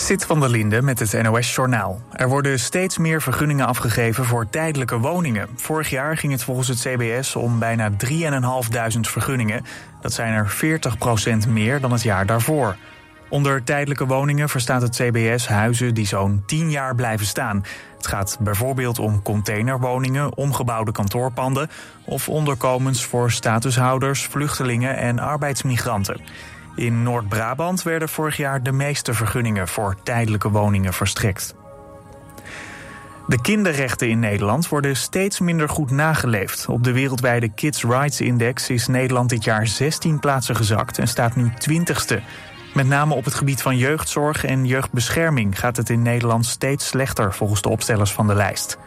Sit van der Linde met het NOS-journaal. Er worden steeds meer vergunningen afgegeven voor tijdelijke woningen. Vorig jaar ging het volgens het CBS om bijna 3.500 vergunningen. Dat zijn er 40% meer dan het jaar daarvoor. Onder tijdelijke woningen verstaat het CBS huizen die zo'n 10 jaar blijven staan. Het gaat bijvoorbeeld om containerwoningen, omgebouwde kantoorpanden... of onderkomens voor statushouders, vluchtelingen en arbeidsmigranten. In Noord-Brabant werden vorig jaar de meeste vergunningen voor tijdelijke woningen verstrekt. De kinderrechten in Nederland worden steeds minder goed nageleefd. Op de wereldwijde Kids Rights Index is Nederland dit jaar 16 plaatsen gezakt en staat nu 20ste. Met name op het gebied van jeugdzorg en jeugdbescherming gaat het in Nederland steeds slechter volgens de opstellers van de lijst.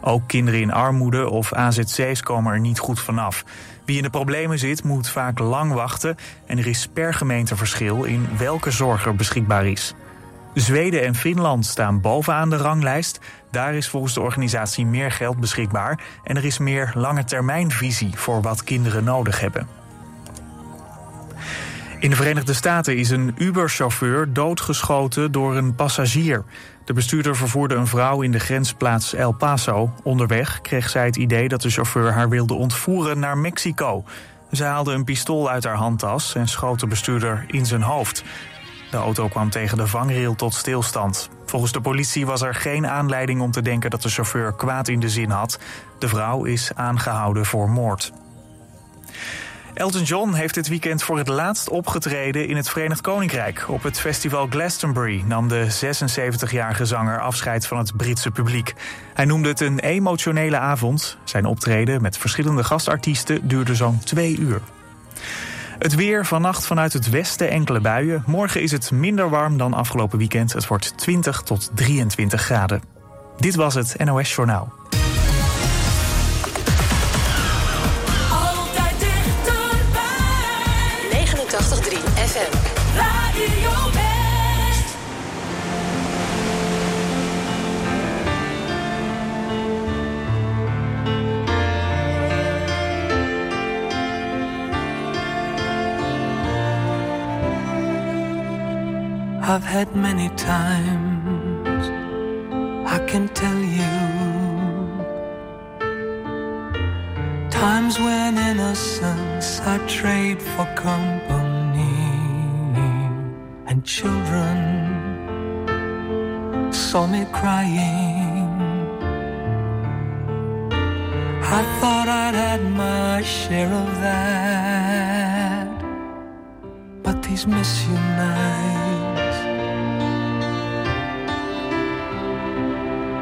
Ook kinderen in armoede of AZC's komen er niet goed vanaf. Wie in de problemen zit, moet vaak lang wachten en er is per gemeente verschil in welke zorg er beschikbaar is. Zweden en Finland staan bovenaan de ranglijst. Daar is volgens de organisatie meer geld beschikbaar en er is meer lange termijnvisie voor wat kinderen nodig hebben. In de Verenigde Staten is een Uber-chauffeur doodgeschoten door een passagier. De bestuurder vervoerde een vrouw in de grensplaats El Paso. Onderweg kreeg zij het idee dat de chauffeur haar wilde ontvoeren naar Mexico. Ze haalde een pistool uit haar handtas en schoot de bestuurder in zijn hoofd. De auto kwam tegen de vangrail tot stilstand. Volgens de politie was er geen aanleiding om te denken dat de chauffeur kwaad in de zin had. De vrouw is aangehouden voor moord. Elton John heeft dit weekend voor het laatst opgetreden in het Verenigd Koninkrijk. Op het festival Glastonbury nam de 76-jarige zanger afscheid van het Britse publiek. Hij noemde het een emotionele avond. Zijn optreden met verschillende gastartiesten duurde zo'n twee uur. Het weer vannacht vanuit het westen enkele buien. Morgen is het minder warm dan afgelopen weekend. Het wordt 20 tot 23 graden. Dit was het NOS Journaal. I've had many times, I can tell you. Times when innocence I trade for company, and children saw me crying. I thought I'd had my share of that, but these miss you nights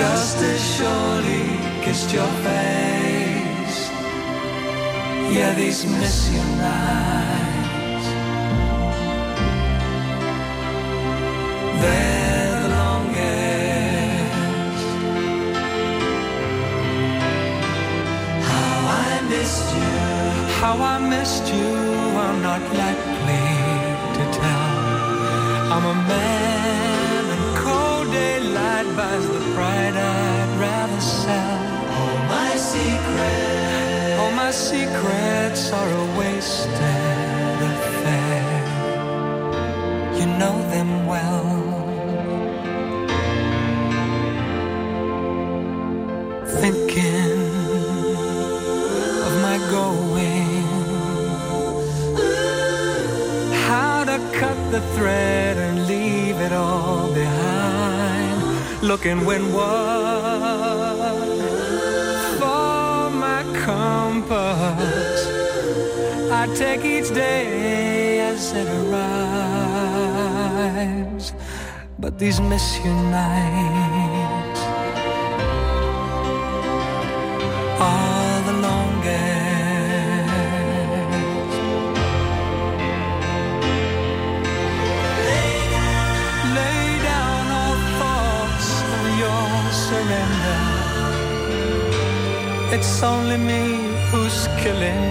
just as surely kissed your face. Yeah, these miss you nights. They're the longest. How I missed you. How I missed you, I'm not likely Looking windward for my compass. I take each day as it arrives, but these miss you nights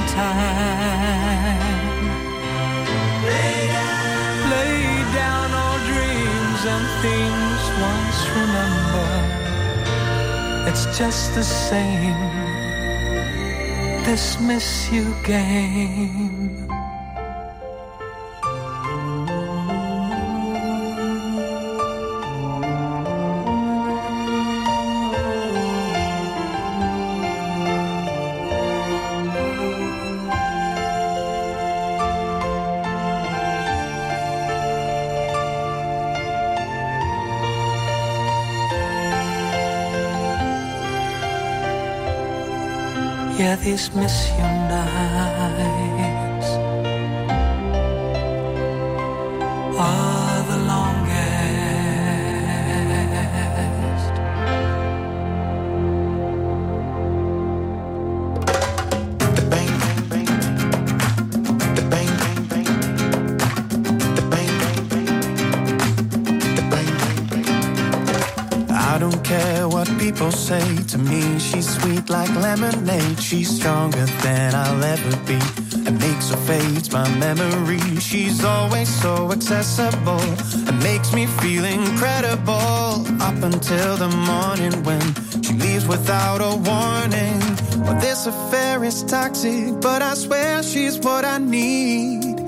time. Lay down, Lay down all dreams and things once. It's just the same. This miss you game. Yeah, these miss you people say to me. She's sweet like lemonade She's stronger than I'll ever be. And makes her fades my memory. She's always so accessible. and makes me feel incredible. Up until the morning when she leaves without a warning. Well, this affair is toxic, but I swear she's what I need.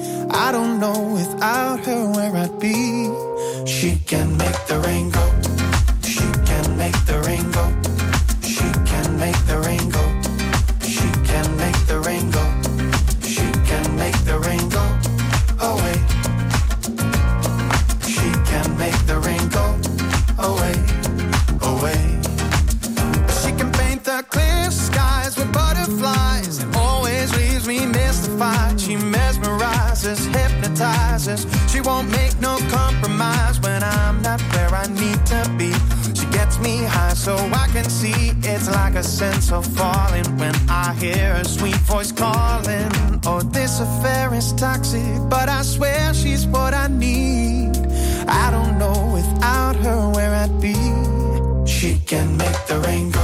I don't know without her where I'd be. She can make the rain go. Her be. She can make the rain go.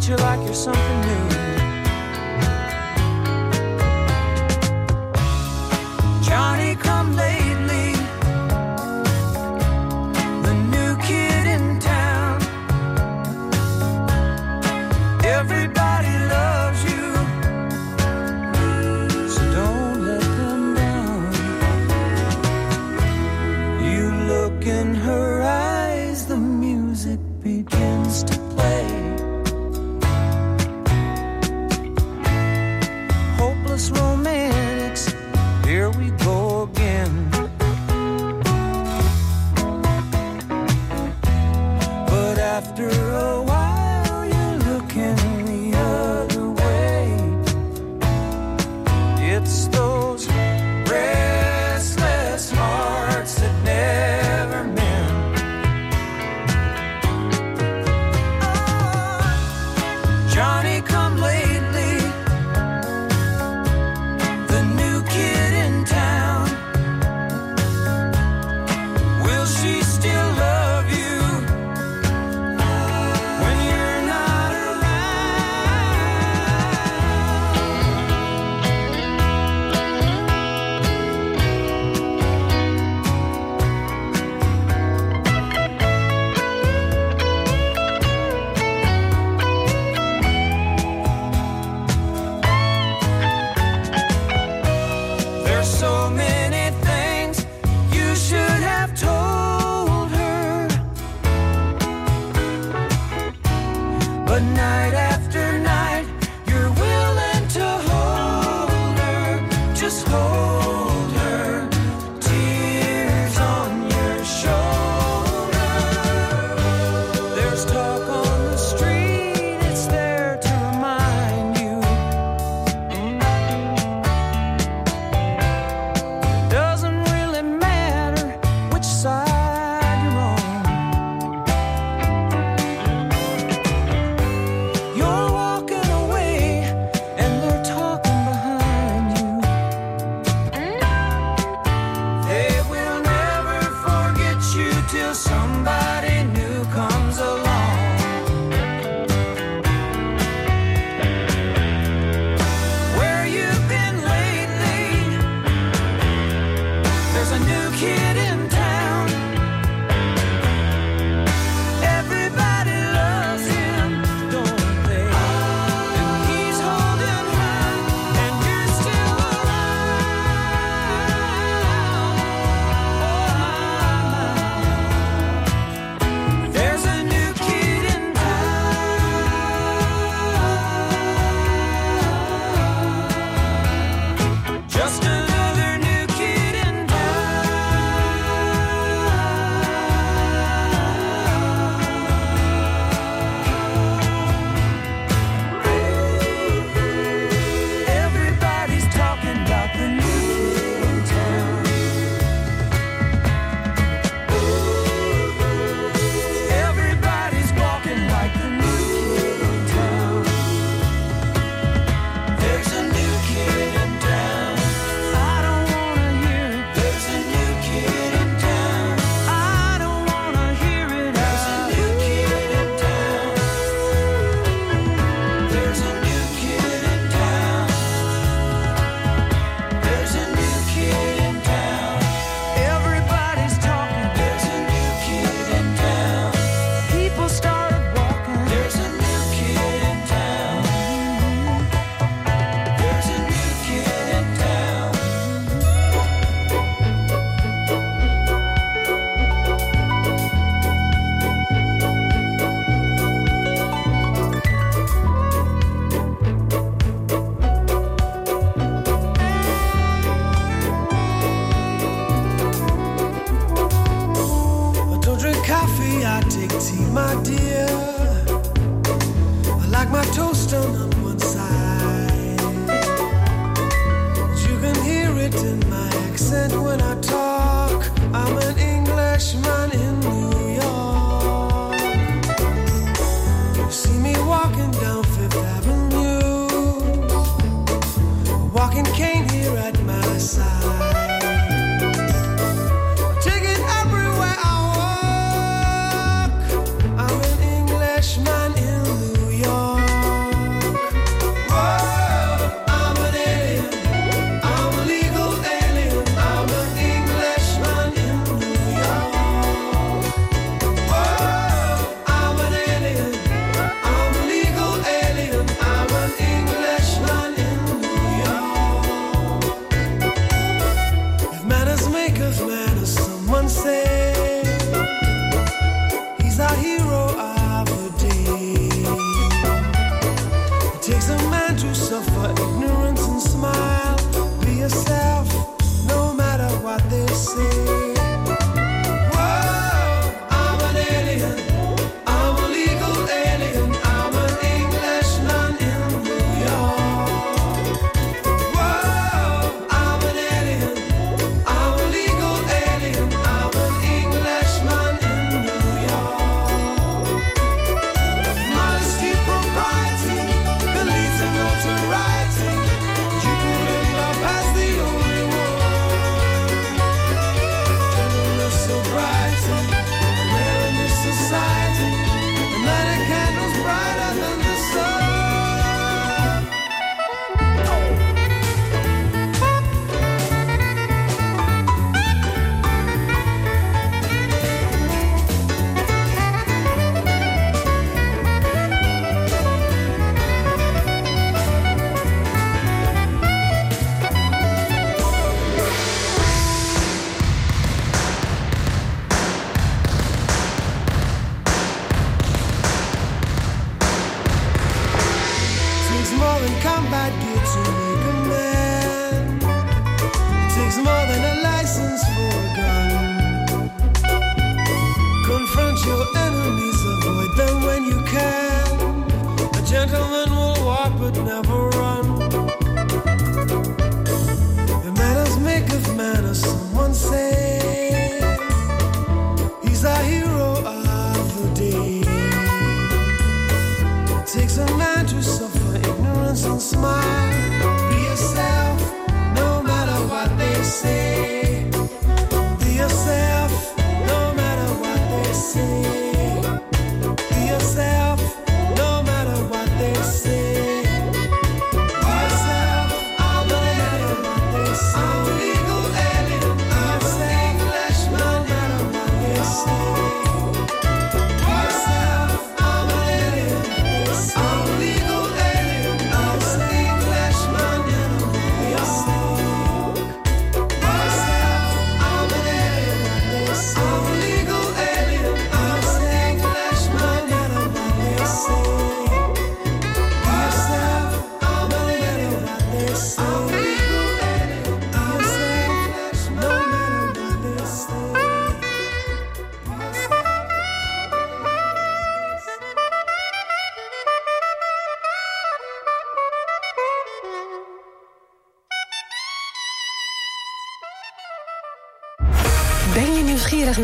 treat you like you're something new.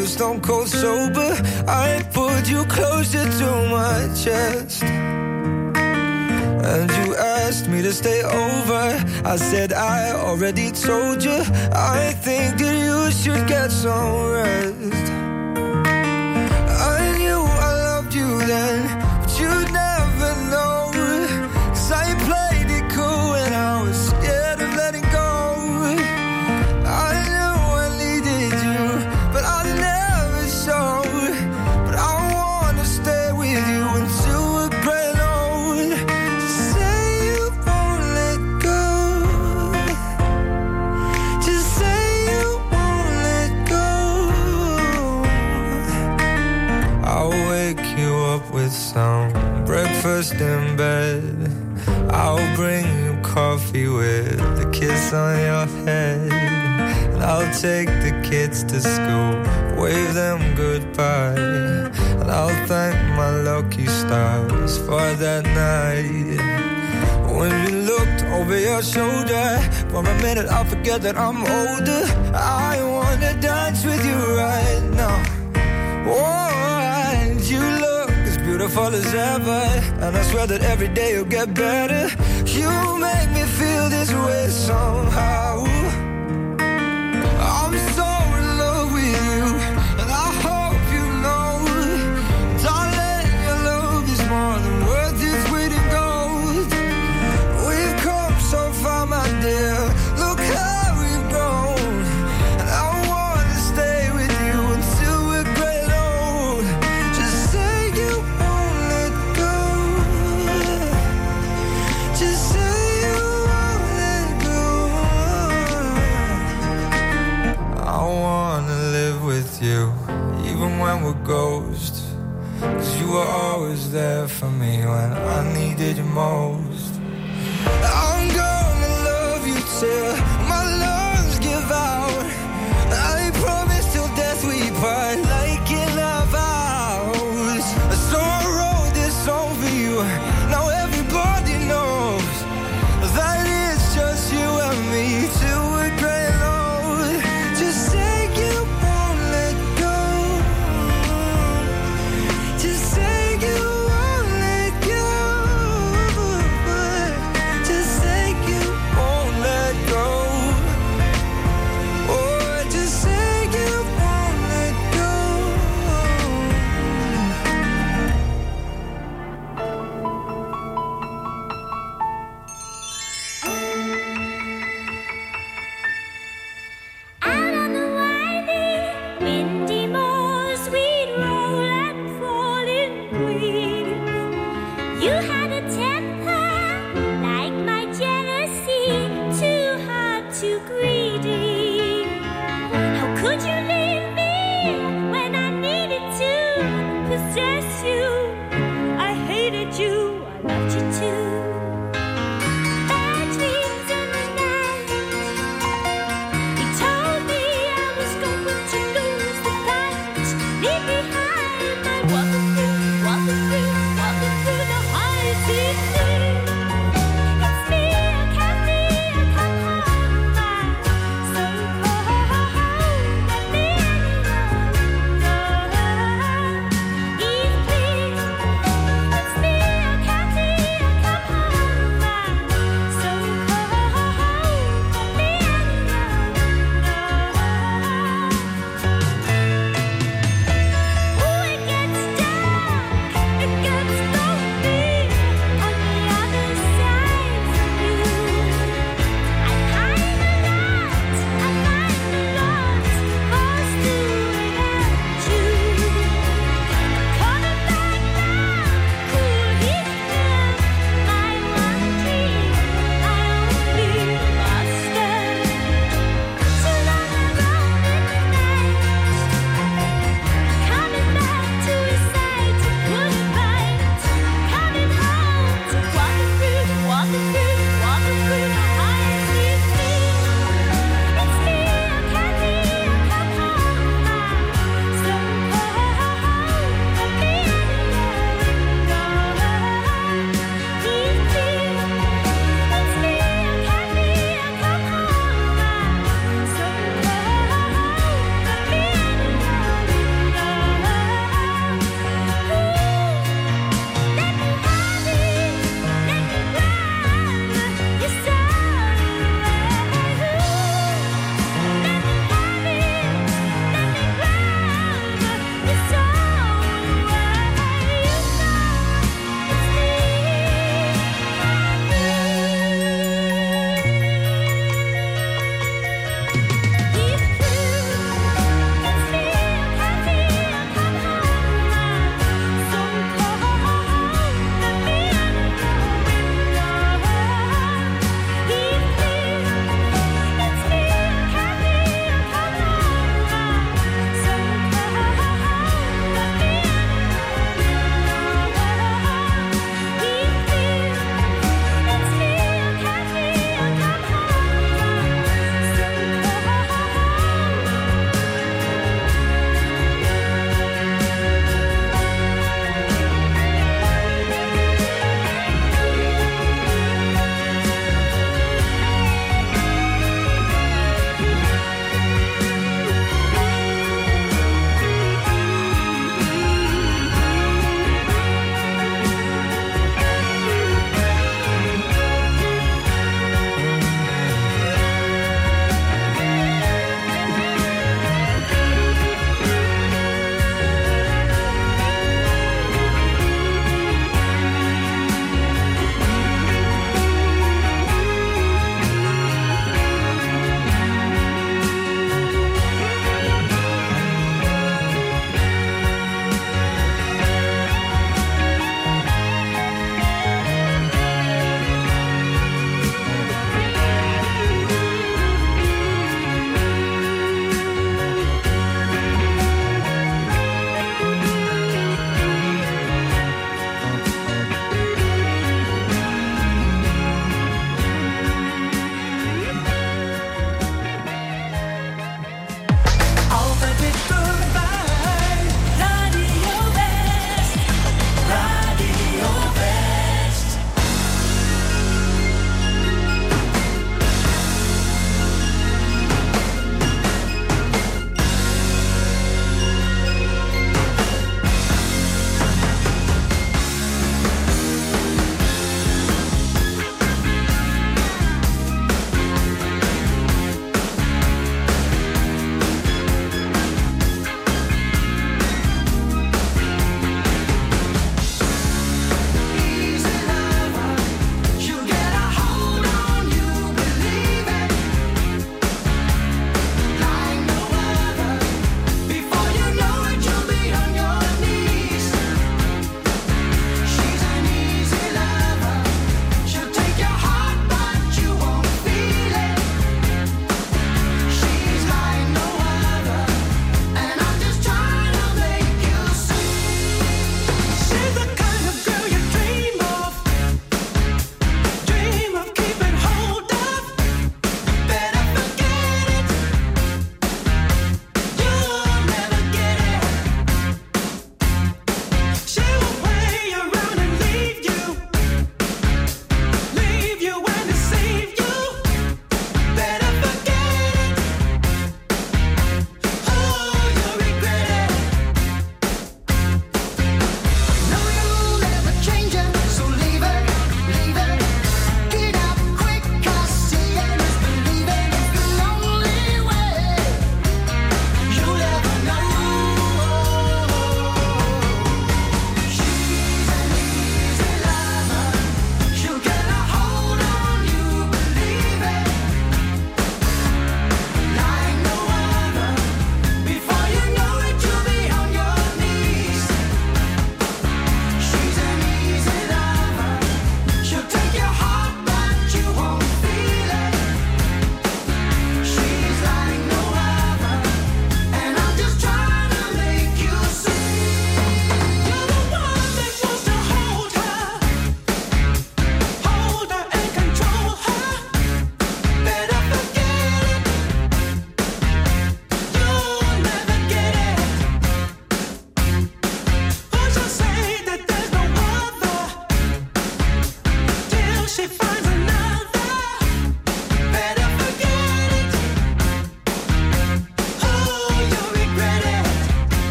Was stone cold sober. I put you closer to my chest. And you asked me to stay over. I said, I already told you. I think that you should get some rest. I knew I loved you then, on your head. And I'll take the kids to school, wave them goodbye. And I'll thank my lucky stars for that night. When you looked over your shoulder, for a minute I forget that I'm older. I wanna dance with you right now. Oh, and you look as beautiful as ever. And I swear that every day you'll get better. You make me feel this way somehow. You, even when we're ghosts. Cause you were always there for me when I needed you most. I'm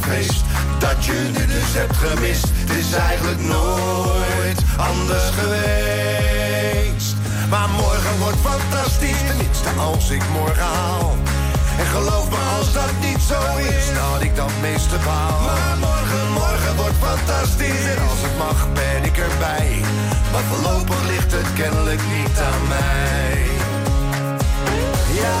feest. Dat je nu dus hebt gemist, het is eigenlijk nooit anders geweest. Maar morgen wordt fantastisch, tenminste als ik morgen haal. En geloof me als dat niet zo is, dat ik dan meeste baal. Maar morgen, morgen wordt fantastisch. En als het mag ben ik erbij. Maar voorlopig ligt het kennelijk niet aan mij. Ja,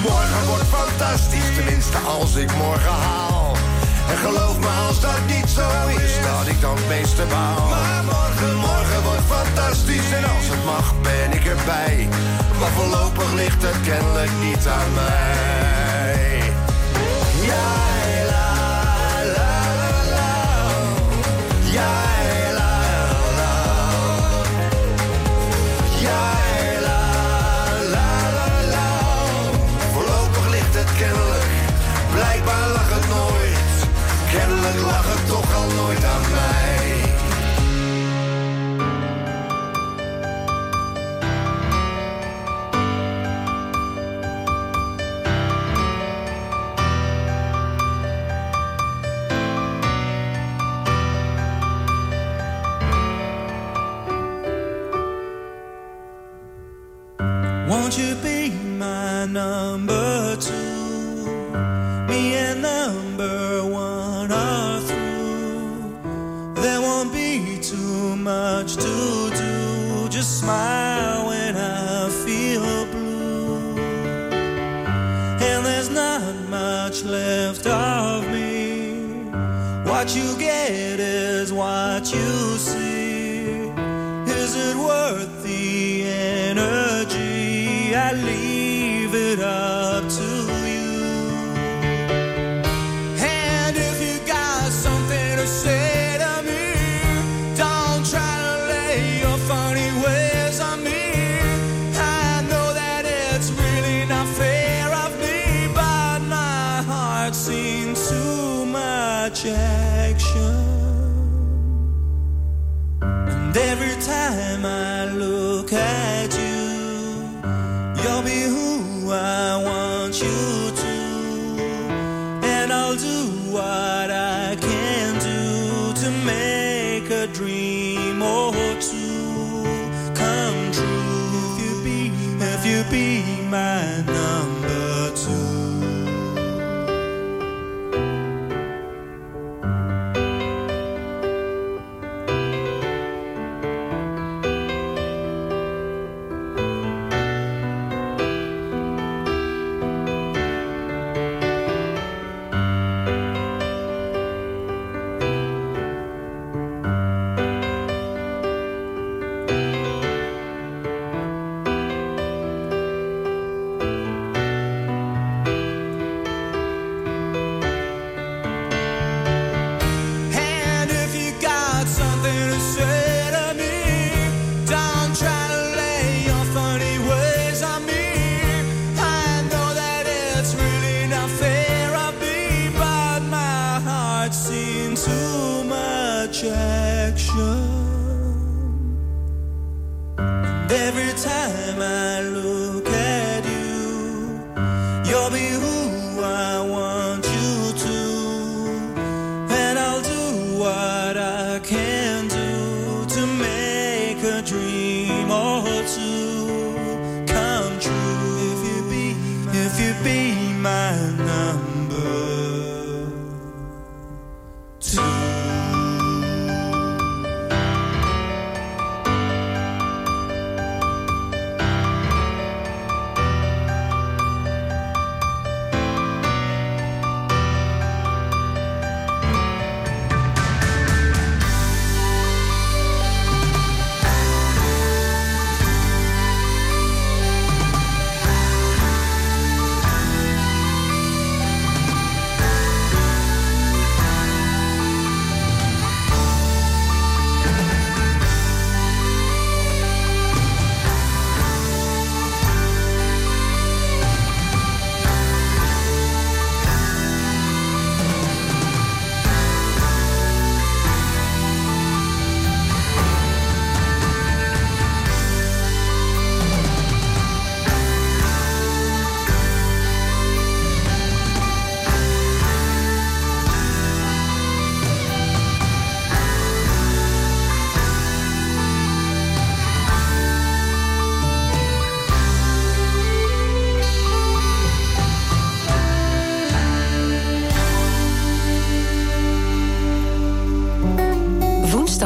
Morgen wordt fantastisch, tenminste als ik morgen haal. En geloof me als dat niet zo is, dat ik dan het meeste baal. Maar morgen, morgen wordt fantastisch en als het mag ben ik erbij. Maar voorlopig ligt het kennelijk niet aan mij. Ja. nooit. Kennelijk lag het toch al nooit aan mij.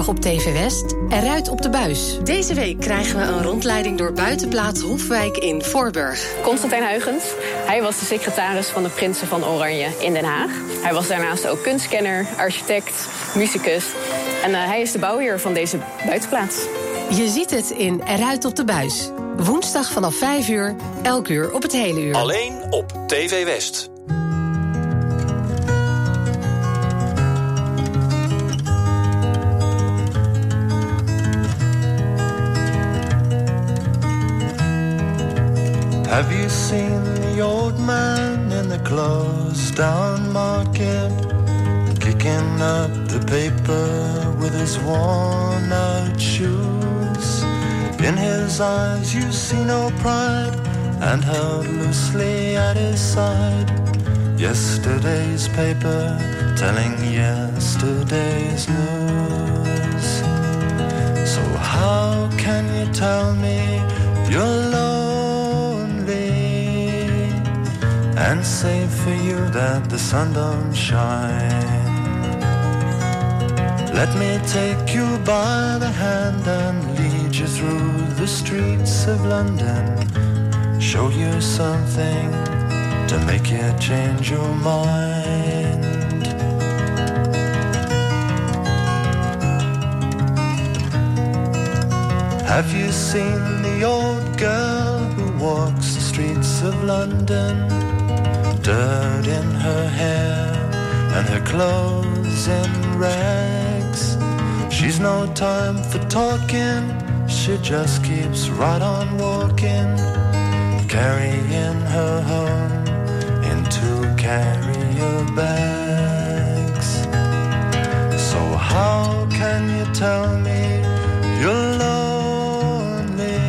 Op TV West, eruit op de buis. Deze week krijgen we een rondleiding door buitenplaats Hofwijk in Voorburg. Constantijn Huygens. Hij was de secretaris van de Prinsen van Oranje in Den Haag. Hij was daarnaast ook kunstkenner, architect, muzikus. En eh, hij is de bouwheer van deze buitenplaats. Je ziet het in Eruit op de buis. Woensdag vanaf 5 uur, elk uur op het hele uur. Alleen op TV West. Have you seen the old man in the closed down market? Kicking up the paper with his worn out shoes. In his eyes, you see no pride, and held loosely at his side. Yesterday's paper telling yesterday's news. So, how can you tell me you're lonely and say for you that the sun don't shine. Let me take you by the hand and lead you through the streets of London. Show you something to make you change your mind. Have you seen the old girl who walks the streets of London? Dirt in her hair and her clothes in rags. She's no time for talking, she just keeps right on walking, carrying her home into carrier bags. So, how can you tell me you're lonely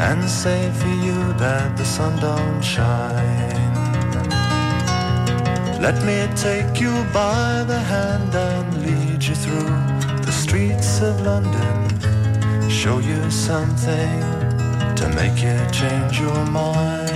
and say for you that the sun don't shine? Let me take you by the hand and lead you through the streets of London. Show you something to make you change your mind.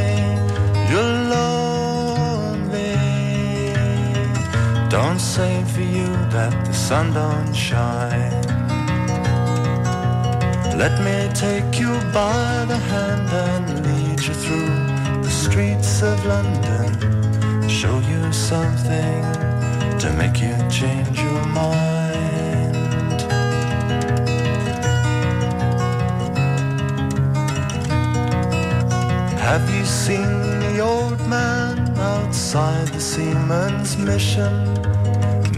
Don't say for you that the sun don't shine. Let me take you by the hand and lead you through the streets of London. Show you something to make you change your mind. Have you seen the old man outside the seaman's mission?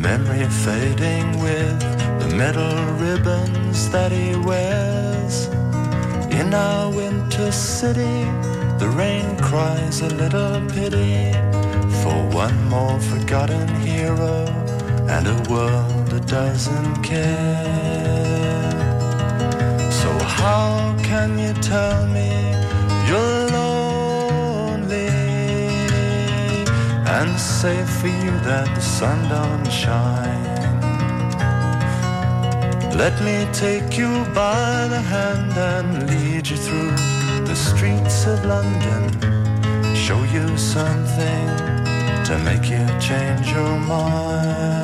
Memory fading with the metal ribbons that he wears. In our winter city, the rain cries a little pity for one more forgotten hero and a world that doesn't care. So, how can you tell me you're and say for you that the sun don't shine? Let me take you by the hand and lead you through the streets of London. Show you something to make you change your mind.